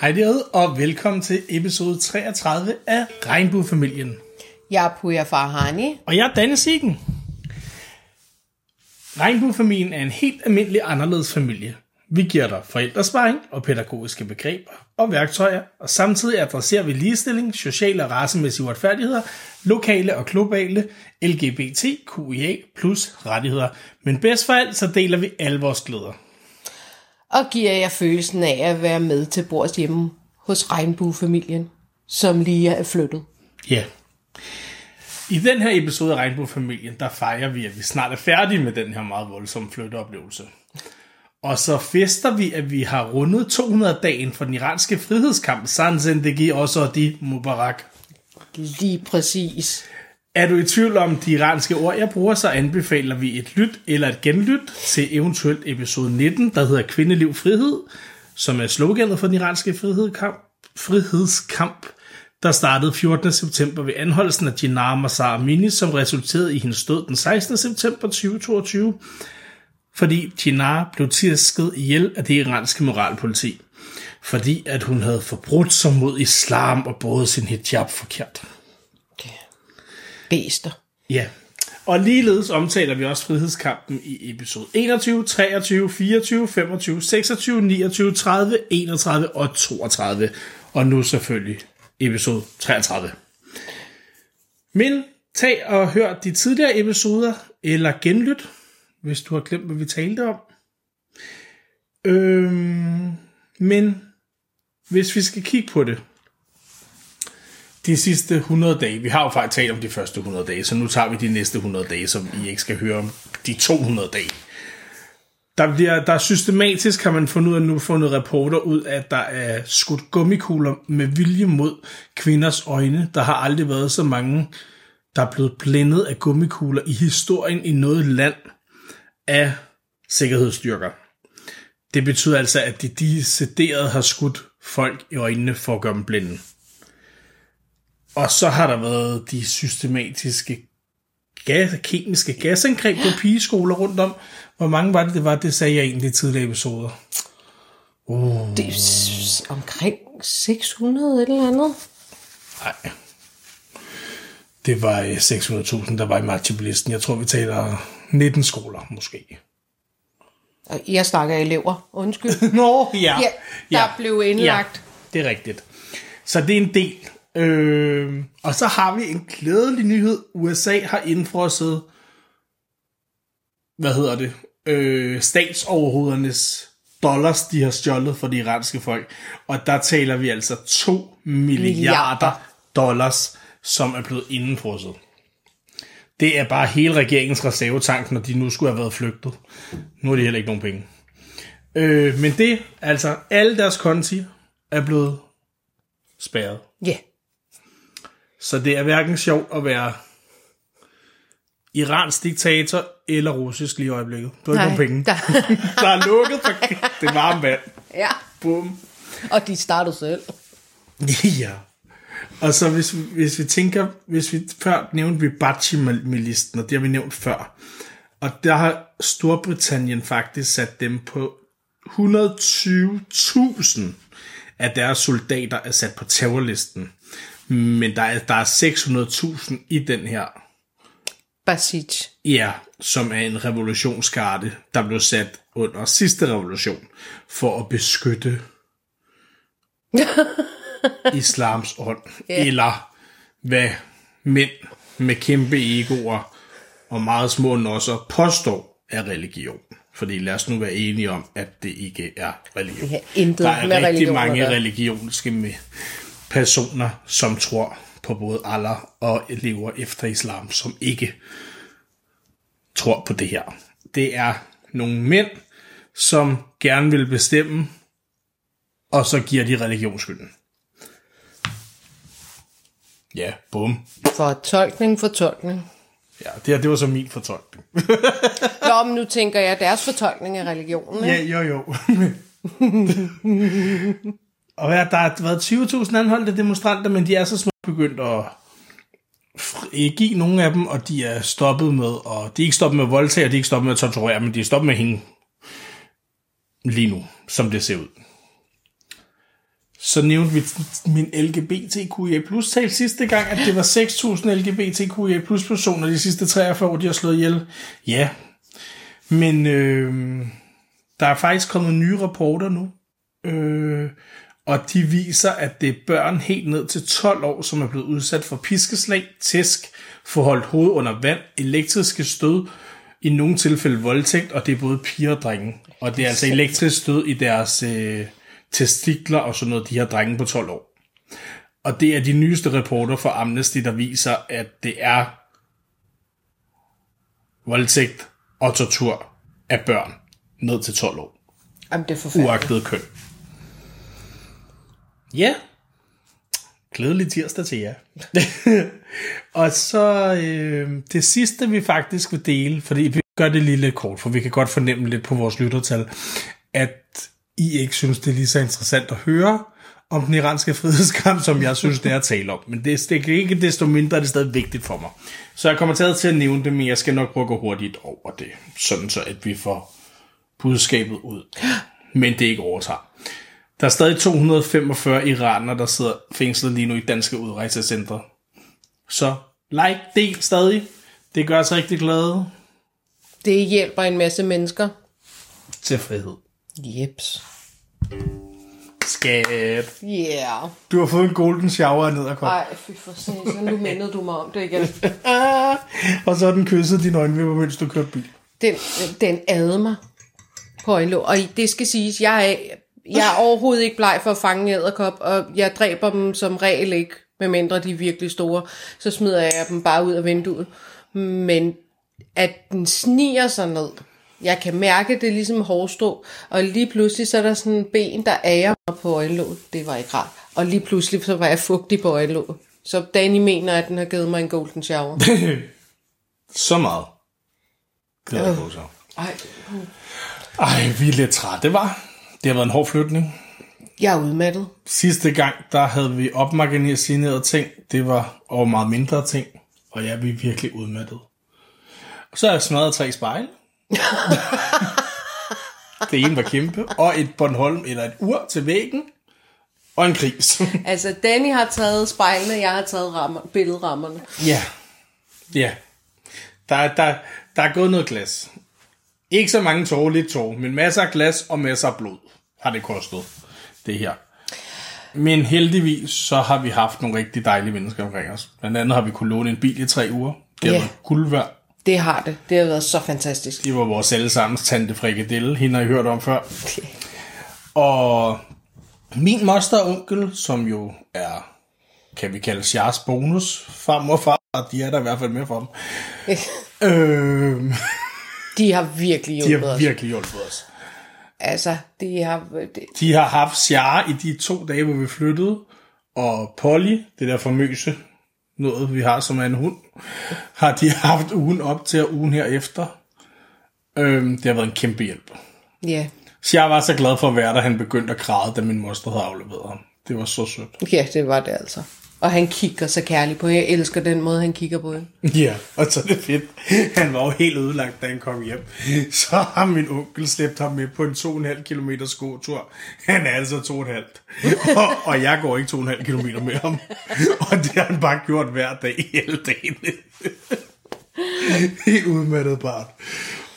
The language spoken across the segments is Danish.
Hej derude, og velkommen til episode 33 af Regnbuefamilien. Jeg er Puja Farhani. Og jeg er Danne Siggen. Regnbuefamilien er en helt almindelig anderledes familie. Vi giver dig forældresparing og pædagogiske begreber og værktøjer, og samtidig adresserer vi ligestilling, sociale og racemæssige uretfærdigheder, lokale og globale LGBT, QIA plus rettigheder. Men bedst for alt, så deler vi alle vores glæder. Og giver jer følelsen af at være med til bords hjemme hos regnbuefamilien, som lige er flyttet. Ja. I den her episode af Regnbuefamilien, der fejrer vi, at vi snart er færdige med den her meget voldsomme flytteoplevelse. Og så fester vi, at vi har rundet 200-dagen for den iranske frihedskamp, Sanzendegi også og de Mubarak. Lige præcis. Er du i tvivl om de iranske ord, jeg bruger, så anbefaler vi et lyt eller et genlyt til eventuelt episode 19, der hedder Kvindeliv Frihed, som er sloganet for den iranske frihedskamp, frihedskamp der startede 14. september ved anholdelsen af Jinnah Masar Amini, som resulterede i hendes død den 16. september 2022, fordi Jinnah blev tisket ihjel af det iranske moralpoliti, fordi at hun havde forbrudt sig mod islam og båret sin hijab forkert. Bæster. Ja, og ligeledes omtaler vi også frihedskampen i episode 21, 23, 24, 25, 26, 29, 30, 31 og 32. Og nu selvfølgelig episode 33. Men tag og hør de tidligere episoder, eller genlyt, hvis du har glemt, hvad vi talte om. Øhm, men hvis vi skal kigge på det, de sidste 100 dage, vi har jo faktisk talt om de første 100 dage, så nu tager vi de næste 100 dage, som I ikke skal høre om de 200 dage. Der, bliver, der systematisk, har man fundet ud af nu, fundet rapporter ud af, at der er skudt gummikugler med vilje mod kvinders øjne. Der har aldrig været så mange, der er blevet blændet af gummikugler i historien i noget land af sikkerhedsstyrker. Det betyder altså, at de decideret har skudt folk i øjnene for at gøre dem blinde. Og så har der været de systematiske gas, kemiske gasangreb på pigeskoler rundt om. Hvor mange var det, det var? Det sagde jeg egentlig i tidligere episoder. Uh. Det er omkring 600 eller andet. Nej. Det var øh, 600.000, der var i matcheblisten. Jeg tror, vi taler 19 skoler, måske. Jeg snakker elever, undskyld. Nå, ja. Ja, der blev indlagt. Ja, det er rigtigt. Så det er en del. Øh, og så har vi en glædelig nyhed. USA har indfrosset, hvad hedder det, øh, statsoverhovedernes dollars, de har stjålet for de iranske folk. Og der taler vi altså 2 milliarder, Milliarder. dollars, som er blevet indfrosset. Det er bare hele regeringens reservetank, når de nu skulle have været flygtet. Nu er de heller ikke nogen penge. Øh, men det, altså alle deres konti er blevet spærret. Ja. Så det er hverken sjovt at være iransk diktator eller russisk lige i øjeblikket. Du har ikke nogen penge. Der, Der er lukket for det varme vand. ja. Bum. Og de startede selv. Ja. Og så hvis, vi- hvis vi tænker, hvis vi før nævnte vi Bachi-milisten, og det har vi nævnt før. Og der har Storbritannien faktisk sat dem på 120.000 af deres soldater er sat på terrorlisten. Men der er, der er 600.000 i den her, Basic. ja, som er en revolutionsgarde, der blev sat under sidste revolution for at beskytte islams ånd, yeah. eller hvad mænd med kæmpe egoer og meget små nosser påstår er religion. Fordi lad os nu være enige om, at det ikke er religion. Ja, intet Der er med rigtig religion mange med personer, som tror på både Allah og lever efter islam, som ikke tror på det her. Det er nogle mænd, som gerne vil bestemme, og så giver de religionsskylden. Ja, bum. Fortolkning, fortolkning. Ja, det, her, det var så min fortolkning. Nå, men nu tænker jeg deres fortolkning af religionen. ja, ikke? jo, jo. og hvad, der har været 20.000 anholdte demonstranter, men de er så småt begyndt at give nogle af dem, og de er stoppet med, og de er ikke stoppet med at voldtage, og de er ikke stoppet med at torturere, men de er stoppet med at hænge lige nu, som det ser ud. Så nævnte vi min LGBTQIA plus tal sidste gang, at det var 6.000 LGBTQIA plus personer de sidste 43 år, de har slået ihjel. Ja, men øh, der er faktisk kommet nye rapporter nu, øh, og de viser, at det er børn helt ned til 12 år, som er blevet udsat for piskeslag, tæsk, forholdt hoved under vand, elektriske stød, i nogle tilfælde voldtægt, og det er både piger og drenge. Og det er altså elektrisk stød i deres øh, testikler og sådan noget, de her drenge på 12 år. Og det er de nyeste rapporter fra Amnesty, der viser, at det er voldtægt og tortur af børn ned til 12 år. Jamen, det er forfærdeligt. Uagtet køn. Ja. Glædelig tirsdag til jer. og så øh, det sidste, vi faktisk vil dele, fordi vi gør det lige lidt kort, for vi kan godt fornemme lidt på vores lyttertal, at I ikke synes, det er lige så interessant at høre om den iranske frihedskamp, som jeg synes, det er at tale om. Men det, det er ikke desto mindre, er det stadig vigtigt for mig. Så jeg kommer til at nævne det, men jeg skal nok prøve at gå hurtigt over det, sådan så at vi får budskabet ud. Men det ikke overtager. Der er stadig 245 iranere, der sidder fængslet lige nu i danske udrejsecentre. Så like, del stadig. Det gør os rigtig glade Det hjælper en masse mennesker. til frihed. Jeps. Skat. Yeah. Du har fået en golden shower ned og kom. Ej, fy for satan, nu mindede du mig om det igen. og så har den kysset dine øjenvipper, mens du kørte bil. Den, den ad mig på øjenlåg. Og det skal siges, jeg er, jeg er overhovedet ikke bleg for at fange æderkop, og jeg dræber dem som regel ikke, medmindre de er virkelig store. Så smider jeg dem bare ud af vinduet. Men at den sniger sig ned, jeg kan mærke det er ligesom hårstrå, og lige pludselig så er der sådan en ben, der ærer mig på øjenlåget. Det var ikke rart. Og lige pludselig så var jeg fugtig på øjenlåget. Så Danny mener, at den har givet mig en golden shower. Så meget. Glæder jeg på så. Ej, Ej, vi er lidt trætte, var. Det har været en hård flytning. jeg er udmattet. Sidste gang, der havde vi opmagasineret ting. Det var over meget mindre ting. Og jeg er virkelig udmattet. Og så har jeg smadret tre spejle. det ene var kæmpe. Og et Bornholm eller et ur til væggen. Og en gris. Altså, Danny har taget spejlene, jeg har taget rammer, billedrammerne. ja. Ja. Der, er- der, der er gået noget glas. Ikke så mange tårer, lidt tårer, men masser af glas og masser af blod har det kostet, det her. Men heldigvis, så har vi haft nogle rigtig dejlige mennesker omkring os. Blandt andet har vi kunnet låne en bil i tre uger. Det har Ja. været guld værd. Det har det. Det har været så fantastisk. Det var vores allesammens tante Frikadelle, hende har I hørt om før. Og min moster og onkel, som jo er, kan vi kalde Sjars bonus, farmor og far, de er der i hvert fald med for dem. øh, De har virkelig de hjulpet har os. virkelig hjulpet os. Altså, de har... Det, De har haft Sjare i de to dage, hvor vi flyttede, og Polly, det der famøse noget, vi har som er en hund, har de haft ugen op til og ugen herefter. Øhm, det har været en kæmpe hjælp. ja. Så jeg var så glad for at være der, han begyndte at græde, da min moster havde afleveret ham. Det var så sødt. ja, det var det altså. Og han kigger så kærligt på hende. Jeg elsker den måde, han kigger på hende. Ja, og så er det fedt. Han var jo helt ødelagt, da han kom hjem. Så har min onkel slæbt ham med på en 2,5 km skotur. Han er altså 2,5. Og, og jeg går ikke 2,5 km med ham. Og det har han bare gjort hver dag hele dagen. Helt udmattet barn.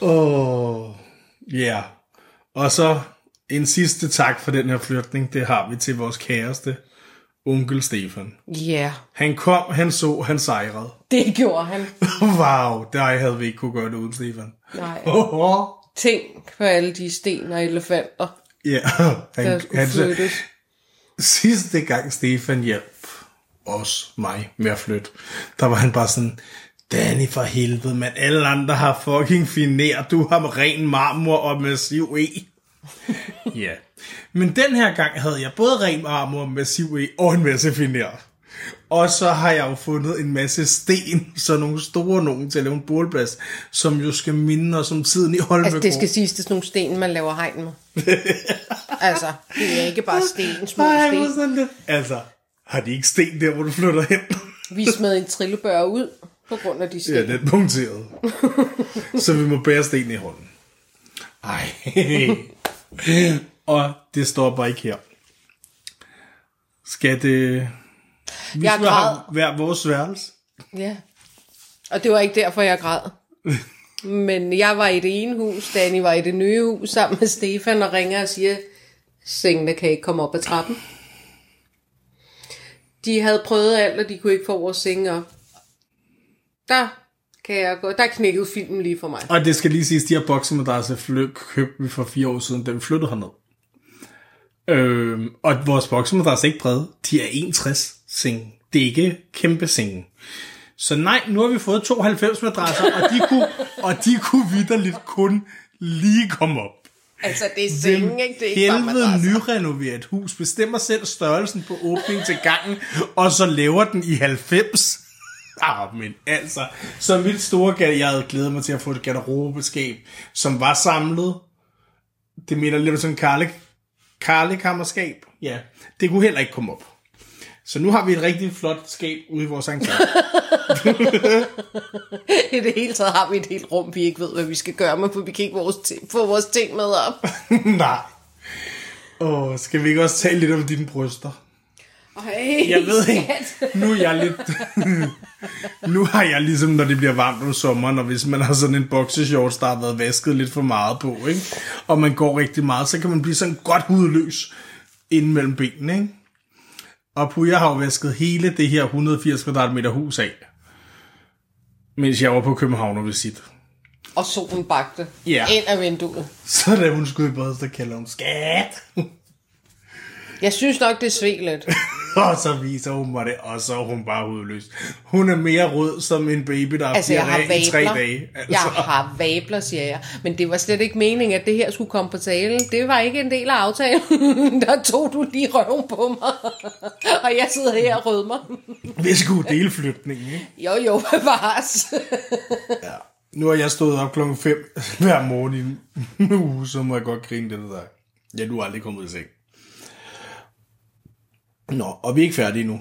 Åh, ja. Yeah. Og så en sidste tak for den her flytning, det har vi til vores kæreste, onkel Stefan. Ja, Han kom, han så, han sejrede. det gjorde han. Wow, der havde vi ikke kunne gøre det uden Stefan. Nej. Oh, Tænk på alle de sten og elefanter, ja, der han, skulle han, flyttes. sidste gang Stefan hjalp os, mig, med at flytte, der var han bare sådan, Danny for helvede, men alle andre har fucking finer, du har ren marmor og massiv E. ja, men den her gang havde jeg både ren marmor, massiv E og en masse finer. Og så har jeg jo fundet en masse sten, så nogle store nogen til at lave en bålplads, som jo skal minde os om tiden i Holmegård. Altså, det skal siges, det er sådan nogle sten, man laver hegn med. altså, det er ikke bare sten, små Ej, sten. sådan det. Altså, har de ikke sten der, hvor du flytter hen? Vi smed en trillebør ud på grund af de sten. Ja, den er punkteret. så vi må bære sten i hånden. Ej. og det står bare ikke her. Skal det... Vi Jeg skal græd. have hver vores værelse. Ja. Og det var ikke derfor, jeg græd. Men jeg var i det ene hus, Danny var i det nye hus sammen med Stefan og ringer og siger, sengene kan ikke komme op ad trappen. De havde prøvet alt, og de kunne ikke få vores senge op. Der kan jeg gå. Der knækkede filmen lige for mig. Og det skal lige siges, de her boksemadresser fly- købte vi for fire år siden, da vi flyttede herned. Øhm, og vores boksemadresser er ikke brede. De er 61 seng. Det er ikke kæmpe senge. Så nej, nu har vi fået 92 madrasser, og de kunne, og de kunne vidderligt kun lige komme op. Altså, det er sengen, ikke? Det er ikke Helvede madrasser. nyrenovere et hus, bestemmer selv størrelsen på åbningen til gangen, og så laver den i 90. Ah, men altså, så mit store gade, jeg havde glædet mig til at få et garderobeskab, som var samlet. Det minder lidt om sådan en karle, karlekammerskab. Ja, det kunne heller ikke komme op. Så nu har vi et rigtig flot skab ude i vores entré. I det hele taget har vi et helt rum, vi ikke ved, hvad vi skal gøre med, for vi kan ikke vores ti- få vores ting med op. Nej. Åh, skal vi ikke også tale lidt om dine bryster? Ej, Jeg ved ikke, nu er jeg lidt... nu har jeg ligesom, når det bliver varmt om sommeren, og hvis man har sådan en boxershorts, der har været vasket lidt for meget på, ikke? og man går rigtig meget, så kan man blive sådan godt hudløs inden mellem benene. Ikke? Og Puja har jo vasket hele det her 180 kvadratmeter hus af, mens jeg var på København og visit. Og solen bagte Ja. ind af vinduet. Så da hun skulle i bad, så kalder hun skat. Jeg synes nok, det sved lidt. Og så viser hun mig det, og så er hun bare hudløs. Hun er mere rød som en baby, der Altså, jeg har af i tre vabler. dage. Altså. Jeg har vabler, siger jeg. Men det var slet ikke meningen, at det her skulle komme på tale. Det var ikke en del af aftalen. Der tog du lige røven på mig. Og jeg sidder her og rødmer. Vi skulle dele flytningen, ikke? Jo, jo, bevares. Ja. Nu har jeg stået op klokken 5 hver morgen i en uge, så må jeg godt grine det der. Ja, du er aldrig kommet i seng. Nå, og vi er ikke færdige nu.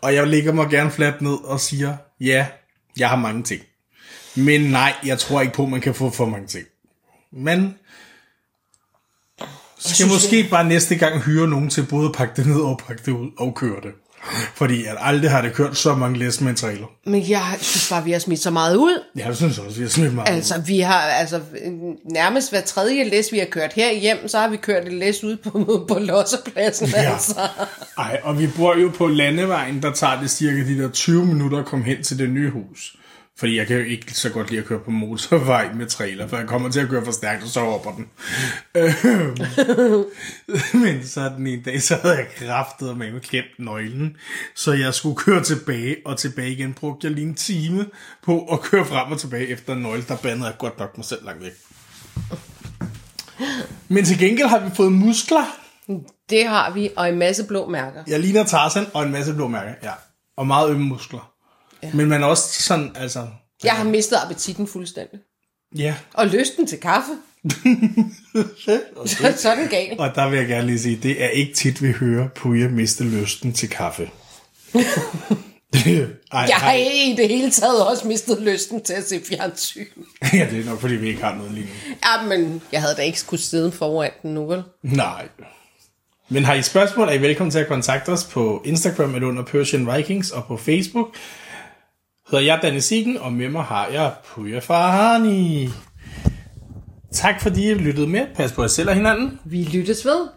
Og jeg ligger mig gerne fladt ned og siger, ja, jeg har mange ting. Men nej, jeg tror ikke på, at man kan få for mange ting. Men skal måske bare næste gang hyre nogen til både at pakke det ned og pakke det ud og køre det. Fordi at aldrig har det kørt så mange læs med en trailer. Men jeg synes bare, vi har smidt så meget ud. Ja, det synes jeg også, vi har smidt meget. Altså, vi har altså nærmest hver tredje læs, vi har kørt her hjem, så har vi kørt et læs ud på, på lossepladsen, Ja. altså. Ej, og vi bor jo på landevejen, der tager det cirka de der 20 minutter at komme hen til det nye hus. Fordi jeg kan jo ikke så godt lide at køre på motorvej med trailer, for jeg kommer til at køre for stærkt, og så hopper den. Øhm. Men så den ene dag, så havde jeg kraftet med glemt nøglen, så jeg skulle køre tilbage og tilbage igen. Brugte jeg lige en time på at køre frem og tilbage efter en nøgle, der bandede jeg godt nok mig selv langt væk. Men til gengæld har vi fået muskler. Det har vi, og en masse blå mærker. Jeg ligner Tarzan og en masse blå mærker, ja. Og meget ømme muskler. Ja. Men man er også sådan, altså... Jeg har mistet appetitten fuldstændig. Ja. Og lysten til kaffe. Så, så er den gal. Og der vil jeg gerne lige sige, det er ikke tit, vi hører Puja miste lysten til kaffe. ej, Jeg har i det hele taget også mistet lysten til at se fjernsyn. Ja, det er nok, fordi vi ikke har noget lige nu. Ja, men jeg havde da ikke skulle sidde foran den nu, vel? Nej. Men har I spørgsmål, er I velkommen til at kontakte os på Instagram eller under Persian Vikings og på Facebook. Hedder jeg Danne Siggen, og med mig har jeg Puja Farhani. Tak fordi I lyttede med. Pas på jer selv og hinanden. Vi lyttes ved.